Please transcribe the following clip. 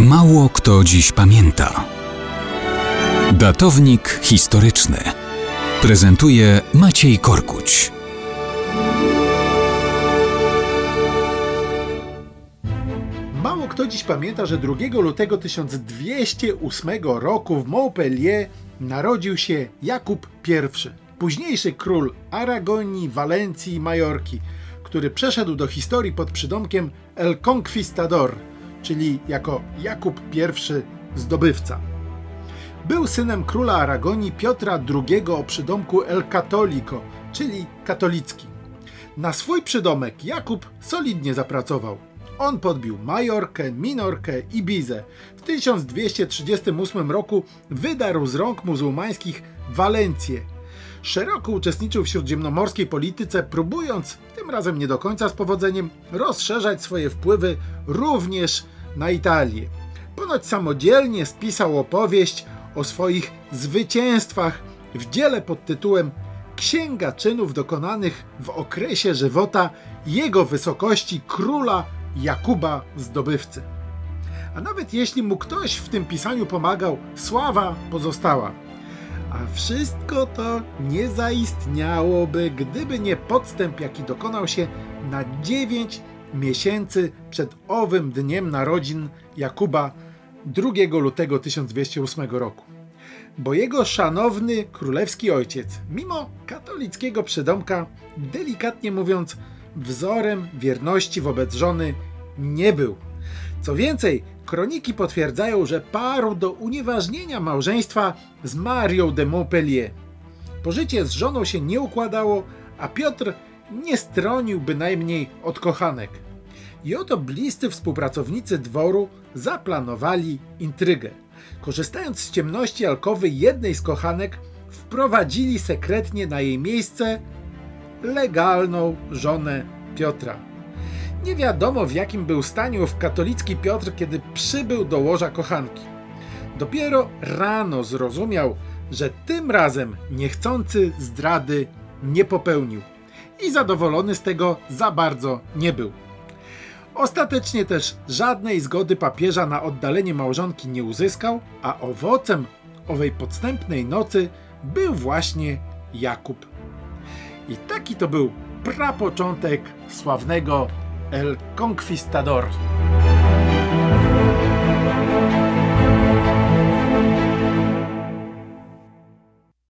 Mało kto dziś pamięta. Datownik historyczny prezentuje Maciej Korkuć. Mało kto dziś pamięta, że 2 lutego 1208 roku w Montpellier narodził się Jakub I, późniejszy król Aragonii, Walencji i Majorki, który przeszedł do historii pod przydomkiem El Conquistador, czyli jako Jakub I zdobywca. Był synem króla Aragonii Piotra II o przydomku El Catolico, czyli katolicki. Na swój przydomek Jakub solidnie zapracował. On podbił Majorkę, Minorkę i Bizę. W 1238 roku wydarł z rąk muzułmańskich Walencję. Szeroko uczestniczył w śródziemnomorskiej polityce, próbując, tym razem nie do końca z powodzeniem, rozszerzać swoje wpływy również na Italię. Ponoć samodzielnie spisał opowieść o swoich zwycięstwach w dziele pod tytułem Księga czynów dokonanych w okresie żywota jego wysokości króla Jakuba Zdobywcy. A nawet jeśli mu ktoś w tym pisaniu pomagał, sława pozostała. A wszystko to nie zaistniałoby, gdyby nie podstęp, jaki dokonał się na dziewięć miesięcy przed owym dniem narodzin Jakuba 2 lutego 1208 roku. Bo jego szanowny królewski ojciec, mimo katolickiego przydomka, delikatnie mówiąc, wzorem wierności wobec żony nie był. Co więcej, kroniki potwierdzają, że parł do unieważnienia małżeństwa z Marią de Montpellier. Pożycie z żoną się nie układało, a Piotr nie stronił bynajmniej od kochanek. I oto bliscy współpracownicy dworu zaplanowali intrygę. Korzystając z ciemności alkowy jednej z kochanek, wprowadzili sekretnie na jej miejsce legalną żonę Piotra. Nie wiadomo w jakim był stanie ów katolicki Piotr, kiedy przybył do łoża kochanki. Dopiero rano zrozumiał, że tym razem niechcący zdrady nie popełnił i zadowolony z tego za bardzo nie był. Ostatecznie też żadnej zgody papieża na oddalenie małżonki nie uzyskał, a owocem owej podstępnej nocy był właśnie Jakub. I taki to był prapoczątek sławnego El Conquistador.